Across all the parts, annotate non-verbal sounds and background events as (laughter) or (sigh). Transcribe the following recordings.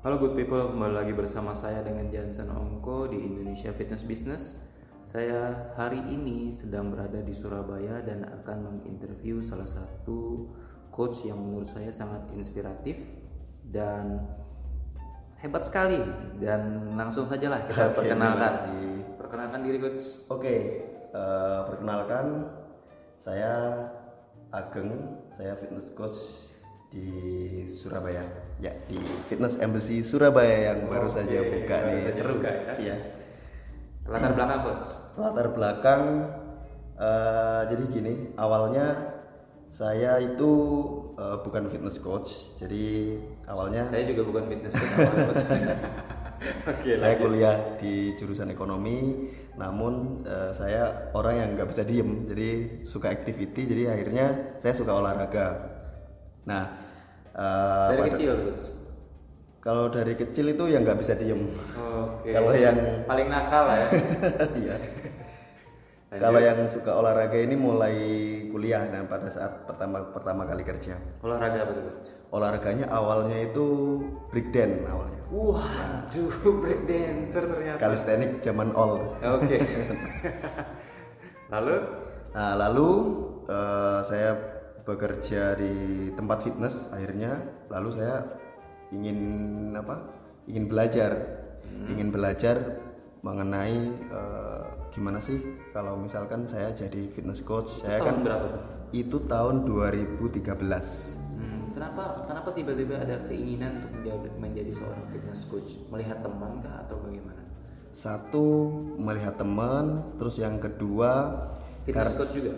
Halo good people, kembali lagi bersama saya dengan Jansen Ongko di Indonesia Fitness Business. Saya hari ini sedang berada di Surabaya dan akan menginterview salah satu coach yang menurut saya sangat inspiratif dan hebat sekali. Dan langsung sajalah kita Oke, perkenalkan. Perkenalkan diri coach. Oke, eh, perkenalkan saya Ageng, saya fitness coach di Surabaya. Ya, di Fitness Embassy Surabaya yang baru Oke, saja buka baru nih. saja Seru buka ya. Iya. Latar belakang coach. Latar belakang eh, jadi gini, awalnya saya itu eh, bukan fitness coach. Jadi awalnya Saya juga bukan fitness coach. (laughs) Oke, saya lanjut. kuliah di jurusan ekonomi namun eh, saya orang yang nggak bisa diem jadi suka activity jadi akhirnya saya suka olahraga nah eh, Dari pada- kecil coach. kalau dari kecil itu yang nggak bisa diem Oke. (laughs) Kalau yang- paling nakal lah ya. (laughs) Iya. Kalau yang suka olahraga ini mulai kuliah dan pada saat pertama pertama kali kerja Olahraga apa tuh olahraganya awalnya itu breakdance awalnya Waduh, (laughs) break dancer ternyata. calisthenics zaman old Oke. Lalu Nah, lalu eh, saya bekerja di tempat fitness akhirnya lalu saya ingin apa? ingin belajar. Ingin belajar mengenai eh, gimana sih kalau misalkan saya jadi fitness coach. saya tahun kan berapa itu tahun 2013. Hmm, kenapa kenapa tiba-tiba ada keinginan untuk menjadi, menjadi seorang fitness coach? Melihat teman kah atau bagaimana? Satu melihat teman, terus yang kedua Fitness coach juga.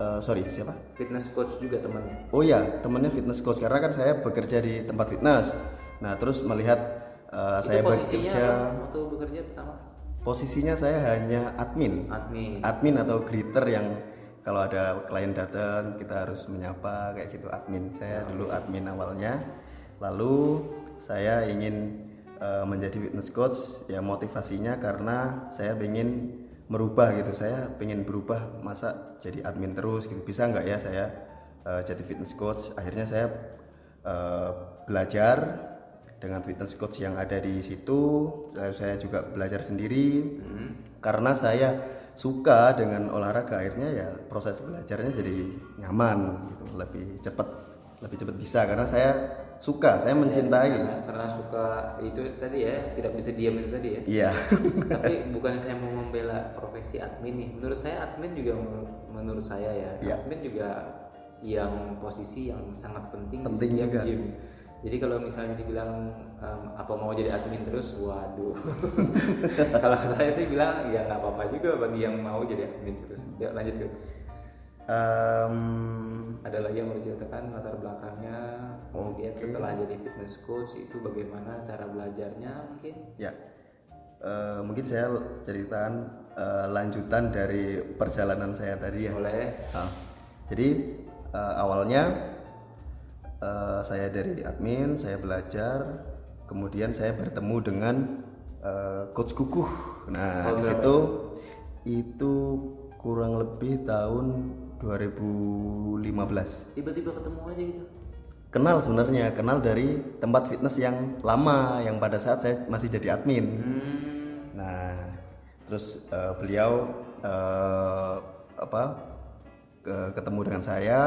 Eh, sorry, siapa? Fitness coach juga temannya. Oh ya, temennya fitness coach karena kan saya bekerja di tempat fitness. Nah, terus melihat uh, saya Itu posisinya bekerja, waktu bekerja pertama? posisinya saya hanya admin, Admin. admin atau greeter yang kalau ada klien datang kita harus menyapa kayak gitu admin. Saya dulu admin awalnya, lalu saya ingin uh, menjadi fitness coach. Ya motivasinya karena saya ingin merubah gitu. Saya pengen berubah masa jadi admin terus gitu. Bisa nggak ya saya uh, jadi fitness coach? Akhirnya saya uh, belajar dengan fitness coach yang ada di situ. Saya, saya juga belajar sendiri karena saya suka dengan olahraga. Akhirnya ya proses belajarnya jadi nyaman gitu, lebih cepat, lebih cepat bisa karena saya suka, saya mencintai. Karena, karena suka itu tadi ya, tidak bisa diam itu tadi ya. Iya. (laughs) Tapi bukan saya mau membela profesi admin nih. Menurut saya admin juga men- menurut saya ya, Iya. admin juga yang posisi yang sangat penting, di Penting setiap juga. gym. Jadi kalau misalnya dibilang em, apa mau jadi admin terus, waduh. (laughs) kalau saya sih bilang ya nggak apa-apa juga bagi yang mau jadi admin terus. Yuk lanjut guys. Em, Ada lagi yang mau diceritakan latar belakangnya, kemudian setelah jadi fitness coach itu bagaimana cara belajarnya mungkin? ya, Eh, mungkin saya ceritakan eh, lanjutan dari perjalanan saya tadi ya. Boleh. Nah, jadi eh, awalnya eh, saya dari admin, saya belajar, kemudian saya bertemu dengan eh, coach Kukuh. Nah, Tahun di berapa? situ itu kurang lebih tahun 2015. Tiba-tiba ketemu aja gitu. Kenal sebenarnya, kenal dari tempat fitness yang lama yang pada saat saya masih jadi admin. Hmm. Nah, terus eh, beliau eh, apa ke- ketemu dengan saya,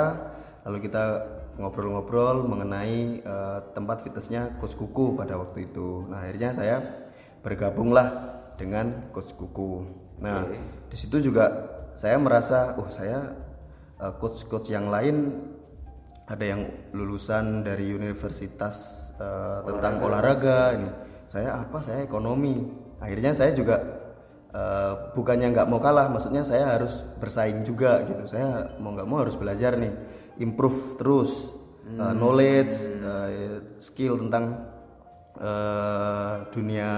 lalu kita ngobrol-ngobrol mengenai eh, tempat fitnessnya Coach Kuku pada waktu itu. Nah, akhirnya saya bergabunglah dengan Coach Kuku. Nah, Oke. di situ juga saya merasa, oh saya coach-coach yang lain ada yang lulusan dari universitas eh, tentang olahraga. ini. Saya apa? Saya ekonomi. Akhirnya saya juga eh, bukannya nggak mau kalah maksudnya saya harus bersaing juga gitu. Saya mau nggak mau harus belajar nih improve terus eh, knowledge eh, skill tentang eh, dunia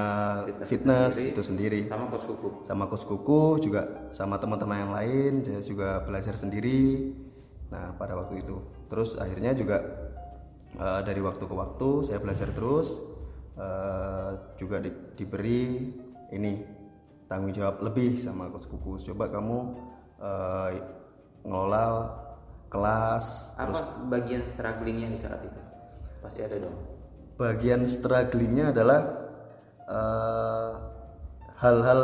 fitness, itu sendiri Sama coach kuku. sama coach kuku juga sama teman-teman yang lain saya juga belajar sendiri nah pada waktu itu terus akhirnya juga eh, dari waktu ke waktu saya belajar terus eh, juga di- diberi ini tanggung jawab lebih sama coach kuku coba kamu eh, ngelola kelas Apa bagian strugglingnya di saat itu? Pasti ada dong. Bagian strugglingnya adalah eh, hal-hal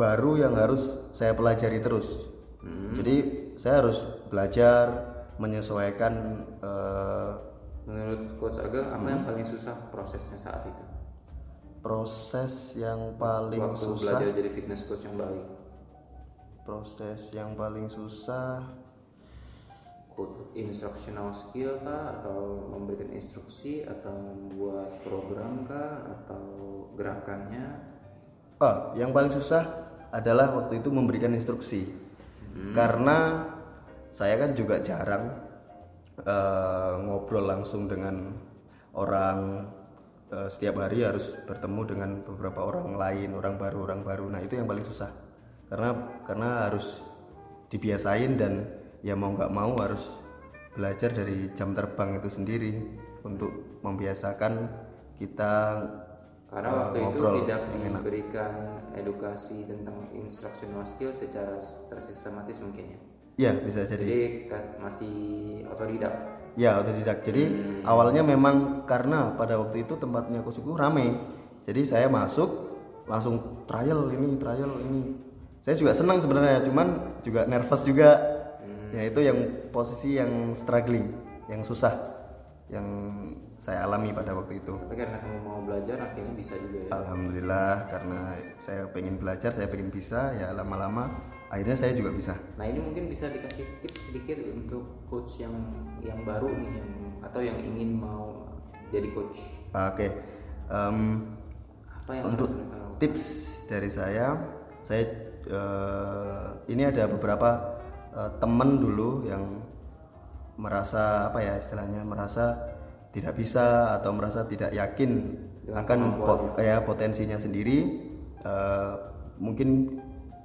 baru yang harus saya pelajari terus. Jadi saya harus belajar menyesuaikan eh, Menurut Coach Ageng, apa yang paling susah prosesnya saat itu? proses yang paling Waktu susah. belajar jadi fitness coach yang baik. Proses yang paling susah instructional skill kah atau memberikan instruksi atau membuat program kah atau gerakannya Ah, yang paling susah adalah waktu itu memberikan instruksi. Karena saya kan juga jarang eh, ngobrol langsung dengan orang eh, setiap hari harus bertemu dengan beberapa orang lain, orang baru, orang baru. Nah, itu yang paling susah. Karena karena harus dibiasain dan ya mau nggak mau harus belajar dari jam terbang itu sendiri untuk membiasakan kita karena eh, waktu itu tidak enak. diberikan edukasi tentang instructional skill secara tersistematis mungkin ya Ya bisa jadi. jadi masih otodidak Ya otodidak. Jadi awalnya memang karena pada waktu itu tempatnya Kusuku rame. Jadi saya masuk langsung trial ini trial ini. Saya juga senang sebenarnya, cuman juga nervous juga. Ya itu yang posisi yang struggling, yang susah, yang saya alami pada waktu itu. tapi karena kamu mau belajar akhirnya bisa juga ya Alhamdulillah karena saya pengen belajar, saya pengen bisa, ya lama-lama akhirnya saya juga bisa. nah ini mungkin bisa dikasih tips sedikit untuk coach yang yang baru nih yang atau yang ingin mau jadi coach Oke, em, apa yang untuk harus tips dari saya, saya eh, ini ada beberapa eh, teman dulu yang merasa apa ya istilahnya merasa tidak bisa atau merasa tidak yakin Dengan akan po- ya potensinya sendiri. Eh, mungkin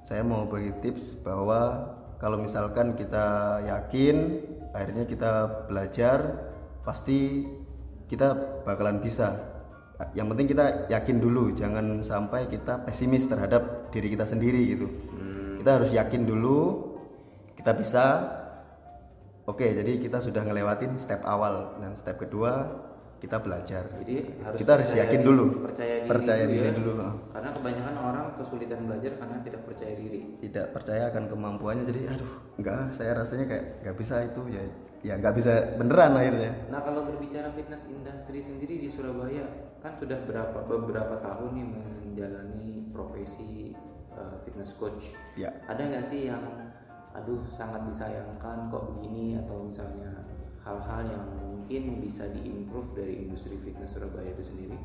saya mau beri tips bahwa kalau misalkan kita yakin, akhirnya kita belajar, pasti kita bakalan bisa. Yang penting kita yakin dulu, jangan sampai kita pesimis terhadap diri kita sendiri gitu. Kita harus yakin dulu, kita bisa. Oke, jadi kita sudah ngelewatin step awal dan step kedua kita belajar. jadi harus kita harus yakin diri- dulu, percaya diri, percaya dulu diri ya. dulu. karena kebanyakan orang kesulitan belajar karena tidak percaya diri Tidak percaya akan kemampuannya, jadi aduh, enggak, saya rasanya kayak nggak bisa itu ya, ya nggak bisa beneran akhirnya. Nah kalau berbicara fitness industry sendiri di Surabaya kan sudah berapa beberapa tahun nih menjalani profesi uh, fitness coach. Ya. Ada nggak sih yang aduh sangat disayangkan kok begini atau misalnya hal-hal yang mungkin bisa diimprove dari industri fitness Surabaya itu sendiri?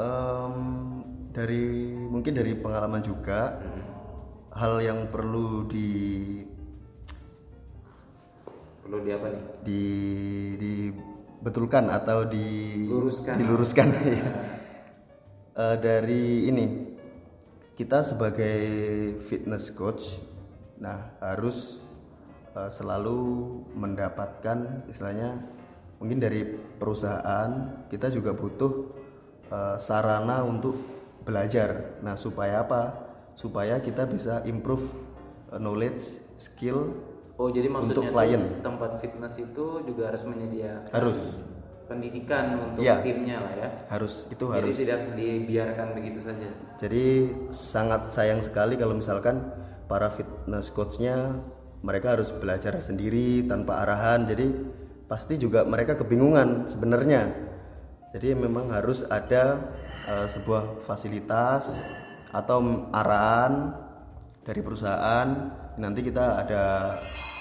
Em, dari mungkin dari pengalaman juga hal yang perlu di Perlu di apa nih? di dibetulkan atau di Luruskan. diluruskan (laughs) ya. Eh, dari ini kita sebagai fitness coach nah harus eh, selalu mendapatkan istilahnya mungkin dari perusahaan kita juga butuh eh, sarana untuk belajar nah supaya apa supaya kita bisa improve eh, knowledge skill Oh jadi maksudnya Untuk klien. tempat fitness itu juga harus menyediakan Harus. pendidikan untuk Iya. timnya lah ya. harus itu Jadi harus tidak dibiarkan begitu saja. Jadi sangat sayang sekali kalau misalkan para fitness coachnya mereka harus belajar sendiri tanpa arahan. Jadi pasti juga mereka kebingungan sebenarnya. Jadi memang harus ada eh, sebuah fasilitas atau arahan dari perusahaan. Nanti kita ada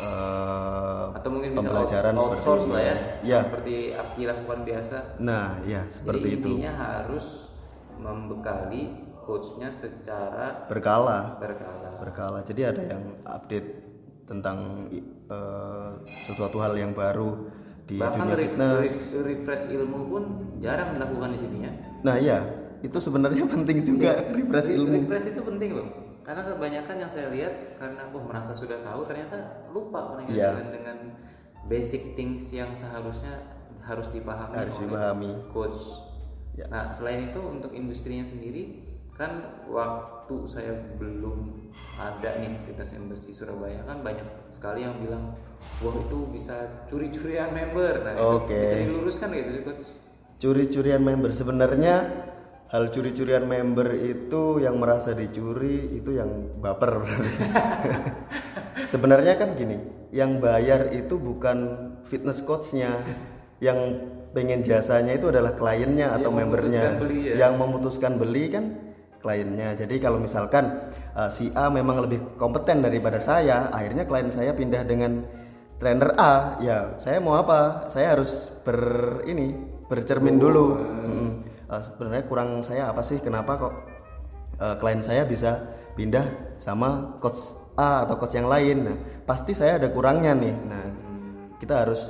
eh, atau mungkin bisa pembelajaran out- outsource seperti lah ya. Ya. seperti Aki lakukan biasa. Nah, ya seperti Jadi itu. intinya harus membekali coachnya secara Berkala. berkala. berkala jadi ada yang update tentang eh, sesuatu hal yang baru di Bahkan dunia fitness re- refresh ilmu pun jarang dilakukan di sini ya. nah iya itu sebenarnya (laughs) penting juga refresh Re- ilmu Refresh itu penting loh. Karena kebanyakan yang saya lihat karena oh merasa sudah tahu ternyata lupa mereka Iya. dengan, dengan basic things yang seharusnya harus dipahami Harus oleh dipahami. coach. Ya. Nah, selain itu untuk industrinya sendiri kan waktu saya belum ada nih fitness industry Surabaya kan banyak sekali yang bilang wah itu bisa curi-curian member. Nah itu Oke. bisa diluruskan gitu sih coach? Curi-curian member. Sebenarnya hal curi-curian member itu yang merasa dicuri itu yang baper. (laughs) Sebenarnya kan gini yang bayar itu bukan fitness coachnya. Yang pengen jasanya itu adalah kliennya atau membernya. memutuskan beli ya. yang memutuskan beli kan kliennya. Jadi kalau misalkan uh, si A memang lebih kompeten daripada saya akhirnya klien saya pindah dengan trainer A ya saya mau apa? Saya harus ber ini bercermin dulu. Mm. Uh, sebenarnya kurang saya apa sih? Kenapa kok uh, klien saya bisa pindah sama coach A atau coach yang lain? Nah pasti saya ada kurangnya nih. Nah kita harus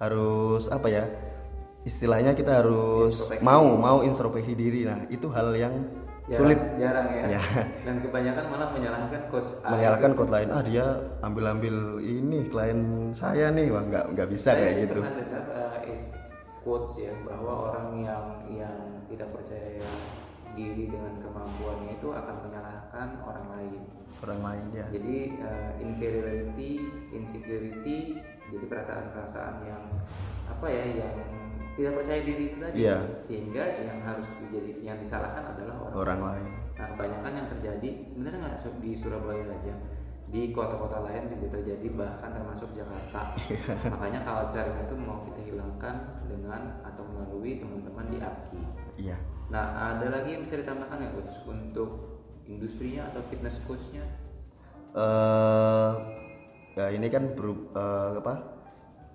harus apa ya? Istilahnya kita harus Introspeksi. mau mau introspeksi diri. Nah itu hal yang Jarang- sulit jarang ya. Ya. Dan kebanyakan malah menyalahkan coach A. menyalahkan coach lain ah dia ambil ambil ini klien saya nih wah nggak nggak bisa Saya kayak gitu pernah dengar uh, is- quotes ya bahwa orang yang yang tidak percaya diri dengan kemampuannya itu akan menyalahkan orang lain. orang lain ya Jadi uh, inferiority, insecurity, jadi perasaan-perasaan yang apa ya yang tidak percaya diri itu tadi. Iya. Sehingga yang harus dijadi yang disalahkan adalah orang. orang lain Nah kebanyakan yang terjadi sebenarnya nggak di Surabaya aja, di kota-kota lain juga terjadi bahkan termasuk Jakarta. Makanya culture-nya itu mau kita hilangkan dengan atau melalui teman-teman di APKI. iya Nah ada lagi yang bisa ditambahkan ya coach untuk industrinya atau fitness coachnya? eh ya ini kan beru- eh, apa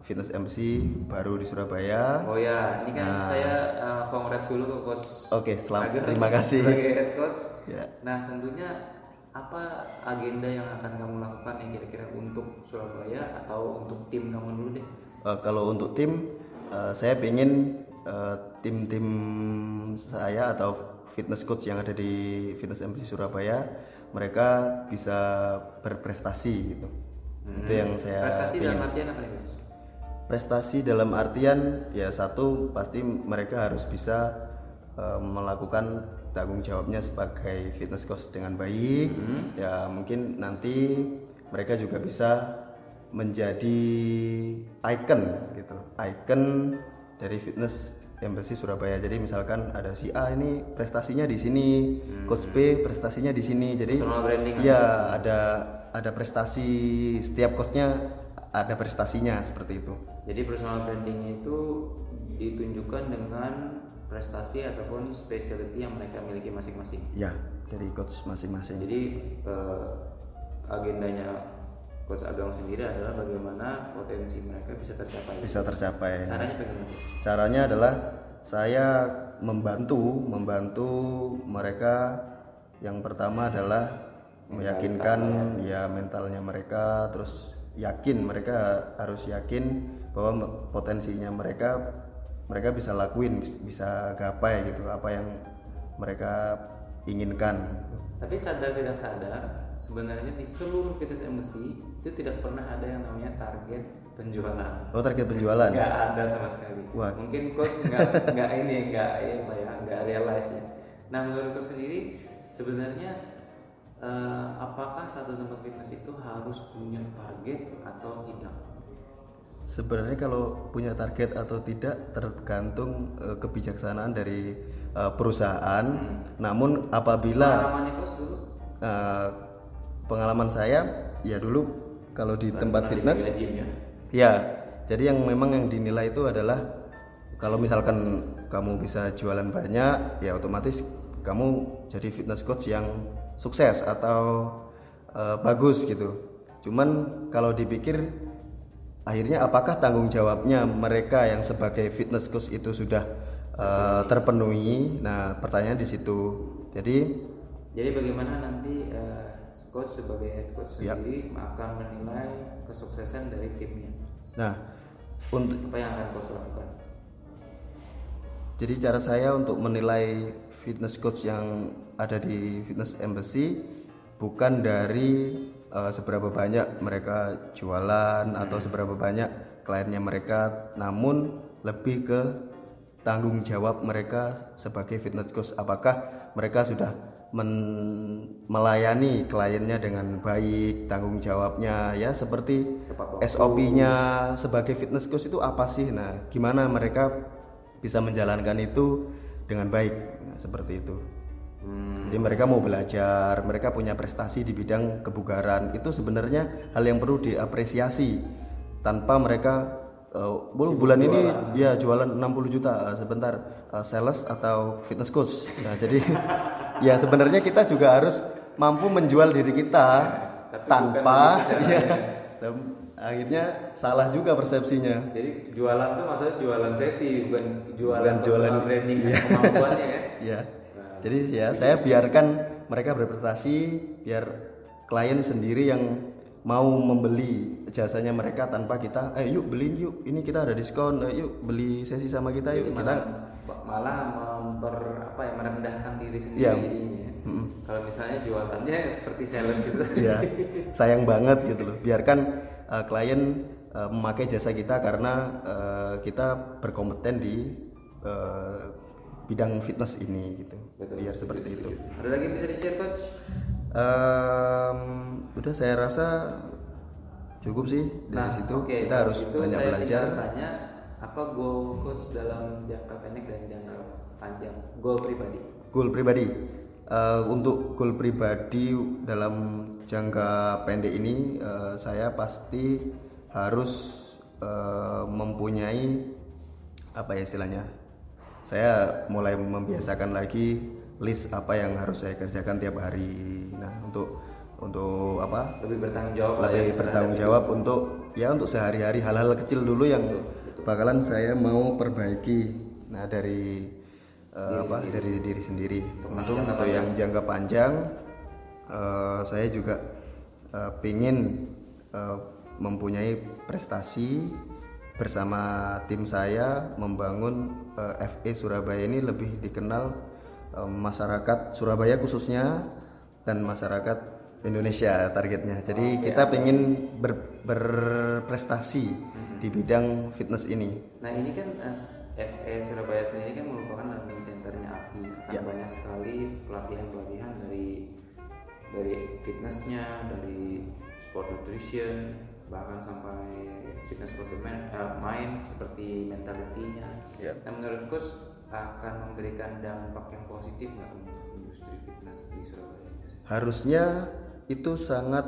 fitness MC baru di Surabaya Oh ya, ini kan Nah. saya uh, dulu ke coach. Oke, selamat. Ageng Terima kasih. Sebagai head coach. Ya. Nah tentunya apa agenda yang akan kamu lakukan nih kira-kira untuk Surabaya atau untuk tim kamu dulu deh? Eh, kalau untuk tim eh, saya ingin tim-tim saya atau fitness coach yang ada di fitness MC Surabaya mereka bisa berprestasi gitu itu yang saya Hmm. Prestasi pengen. dalam artian apa nih coach? Prestasi dalam artian ya satu pasti mereka harus bisa eh, melakukan tanggung jawabnya sebagai fitness coach dengan baik. Ya mungkin nanti mereka juga bisa menjadi icon gitu. Icon dari fitness embassy Surabaya. Jadi misalkan ada si A ini prestasinya di sini coach B prestasinya di sini. Jadi ya ada ada prestasi setiap coachnya ada prestasinya seperti itu Jadi personal branding itu ditunjukkan dengan prestasi ataupun specialty yang mereka miliki masing-masing. ya dari coach masing-masing Jadi eh, agendanya coach Agang sendiri adalah bagaimana potensi mereka bisa tercapai. bisa tercapai Caranya bagaimana? Caranya adalah saya membantu membantu mereka yang pertama adalah meyakinkan ya mentalnya mereka terus yakin mereka harus yakin bahwa potensinya mereka mereka bisa lakuin bis- bisa gapai gitu apa yang mereka inginkan Tapi sadar tidak sadar, sebenarnya di seluruh fitness embassy itu tidak pernah ada yang namanya target penjualan. oh target penjualan Nggak ada sama sekali. Wah. Mungkin coach nggak nggak ini nggak ya apa ya nggak realize ya. Nah menurut coach sendiri sebenarnya eh, apakah satu tempat fitness itu harus punya target atau tidak? Sebenarnya kalau punya target atau tidak tergantung eh, kebijaksanaan dari eh, perusahaan. Namun apabila Pengalamannya coach dulu eh, pengalaman saya ya dulu kalau di tempat pernah fitness dibilang gym ya. ya jadi yang memang yang dinilai itu adalah kalau misalkan kamu bisa jualan banyak ya otomatis kamu jadi fitness coach yang sukses atau eh, bagus gitu. Cuman kalau dipikir akhirnya apakah tanggung jawabnya mereka yang sebagai fitness coach itu sudah eh, terpenuhi? Nah, pertanyaan di situ. Jadi Jadi bagaimana nanti eh, coach sebagai head coach Ya. sendiri akan menilai kesuksesan dari timnya? nah untuk Apa yang akan coach lakukan? Jadi cara saya untuk menilai fitness coach yang ada di fitness embassy bukan dari eh, seberapa banyak mereka jualan atau seberapa banyak kliennya mereka, namun lebih ke tanggung jawab mereka sebagai fitness coach. Apakah mereka sudah men- melayani kliennya dengan baik, tanggung jawabnya ya seperti. SOP-nya sebagai fitness coach itu apa sih? Nah, gimana mereka bisa menjalankan itu dengan baik Nah, seperti itu. Hmm, jadi mereka mau belajar mereka punya prestasi di bidang kebugaran. Itu sebenarnya hal yang perlu diapresiasi tanpa mereka "Bu, bulan ini ya jualan 60 juta eh, sebentar eh, sales atau fitness coach. Nah jadi (laughs) ya sebenarnya kita juga harus mampu menjual diri kita tanpa (laughs) ya, akhirnya salah juga persepsinya Jadi jualan tuh maksudnya jualan sesi, bukan jualan Bukan jualan- branding dan kemampuannya ya. (laughs) ya jadi ya saya biarkan mereka berprestasi biar klien sendiri yang mau membeli jasanya mereka tanpa kita eh yuk beliin yuk ini kita ada diskon eh, yuk beli sesi sama kita yuk kita malah, malah memper apa ya merendahkan diri sendiri Iya. jadinya. Kalau misalnya jualannya seperti sales gitu. ya (laughs) sayang banget gitu loh biarkan eh, klien eh, memakai jasa kita karena eh, kita berkompeten di eh, bidang fitness ini gitu biar seperti itu Ada lagi bisa di-share coach? Em, udah saya rasa cukup sih dari situ oke, kita harus gitu banyak saya belajar tanya apa goal coach dalam jangka pendek dan jangka panjang? Goal pribadi. goal pribadi Eh, untuk goal pribadi dalam jangka pendek ini eh, saya pasti harus eh, mempunyai apa ya istilahnya saya mulai membiasakan lagi list apa yang harus saya kerjakan tiap hari. Nah untuk untuk apa? Lebih bertanggung jawab lah ya lebih bertanggung jawab untuk ya untuk sehari-hari hal-hal kecil dulu yang bakalan saya mau perbaiki. Nah dari eh, apa? dari diri sendiri. Untuk untuk yang jangka panjang eh, saya juga eh, pingin eh, mempunyai prestasi bersama tim saya membangun eh, FE Surabaya ini lebih dikenal eh, masyarakat Surabaya khususnya dan masyarakat Indonesia targetnya. Jadi kita pengen ber- berprestasi di bidang fitness ini. Nah ini kan FE Surabaya sendiri kan merupakan learning centernya API akan Ya. banyak sekali pelatihan-pelatihan dari dari fitnessnya, dari sport nutrition, bahkan sampai fitness for the man- eh, mind seperti mentalitinya. Ya. Nah menurut coach akan memberikan dampak yang positif nggak untuk industri fitness di Surabaya? Harusnya itu sangat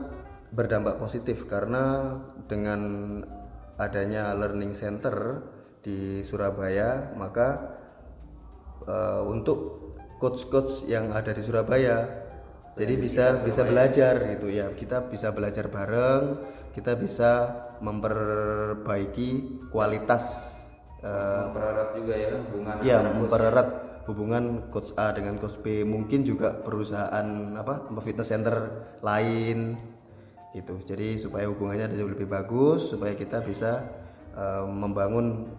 berdampak positif karena dengan adanya learning center di Surabaya maka eh, untuk coach-coach yang ada di Surabaya jadi bisa bisa belajar gitu ya. Kita bisa belajar bareng kita bisa memperbaiki kualitas eh, Mempererat juga ya hubungan ya antara coach mempererat hubungan coach A dengan coach B. Mungkin juga perusahaan apa fitness center lain gitu. Jadi supaya hubungannya jauh lebih bagus supaya kita bisa eh, membangun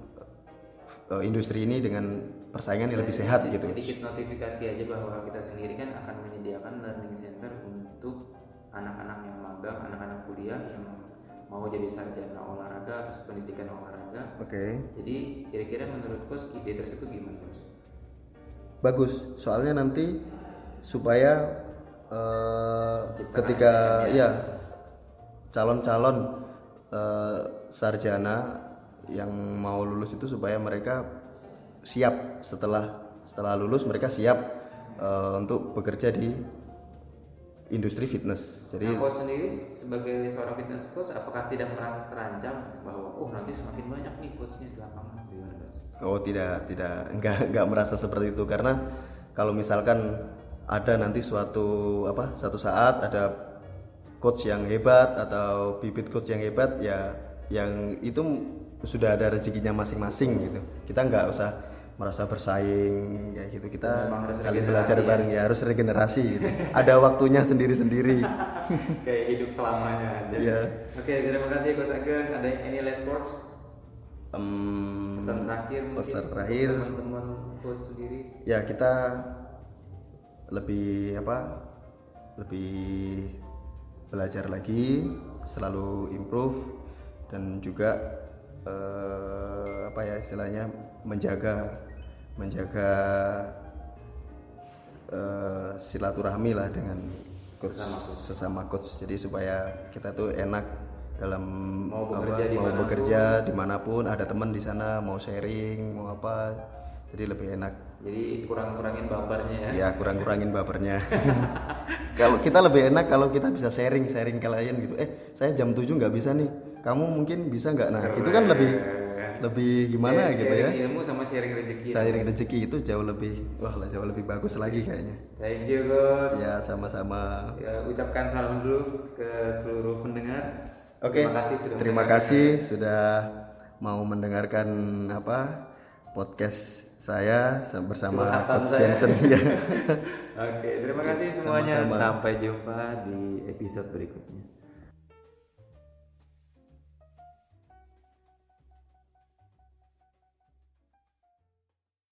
eh, industri ini dengan persaingan yang lebih sehat Sedi- gitu Sedikit notifikasi aja bahwa kita sendiri kan akan menyediakan learning center untuk anak-anak yang magang, anak-anak kuliah yang mau jadi sarjana olahraga atau pendidikan olahraga. oke Jadi kira-kira menurut coach ide tersebut gimana coach? bagus soalnya nanti supaya eh, ketika ya calon-calon eh, sarjana yang mau lulus itu supaya mereka siap setelah setelah lulus mereka siap eh, untuk bekerja di industri fitness. Jadi Nah, coach sendiri sebagai seorang fitness coach apakah tidak merasa terancam bahwa oh nanti semakin banyak nih coachnya di lapangan? Oh tidak tidak (laughs) enggak enggak merasa seperti itu. Karena kalau misalkan ada nanti suatu apa satu saat ada coach yang hebat atau bibit coach yang hebat ya yang itu sudah ada rezekinya masing-masing gitu. Kita nggak usah merasa bersaing kayak gitu kita Memang harus saling belajar ya. bareng ya harus regenerasi gitu. ada waktunya sendiri-sendiri (laughs) Kayak hidup selamanya aja. Iya. Oke, terima kasih coach Ageng. Ada any last words? Em, Pesan terakhir mungkin pesan terakhir teman-teman coach sendiri. ya kita lebih apa lebih belajar lagi selalu improve dan juga eh, apa ya istilahnya menjaga menjaga eh, silaturahmi lah dengan coach, sesama coach. jadi supaya kita tuh enak dalam Mau apa, bekerja mau di mana pun. bekerja di mana pun ada teman di sana mau sharing mau apa jadi lebih enak. Jadi kurang-kurangin bapernya ya. ya kurang-kurangin bapernya. (laughs) Kalau kita lebih enak kalau kita bisa sharing sharing klien gitu. Eh saya jam 7 nggak bisa nih. Kamu mungkin bisa nggak? Nah itu kan lebih lebih gimana Sharing- gitu ya sharing ilmu sama sharing rezeki. sharing rezeki itu jauh lebih wah lah jauh lebih bagus lagi kayaknya Thank you coach. ya sama-sama Ya, ucapkan salam dulu ke seluruh pendengar. Oke, Terima kasih sudah terima kasih sudah mau mendengarkan apa podcast saya bersama Curhatan Coach saya. Jensen ya. (laughs) Oke, terima kasih semuanya. Sama-sama. Sampai jumpa di episode berikutnya.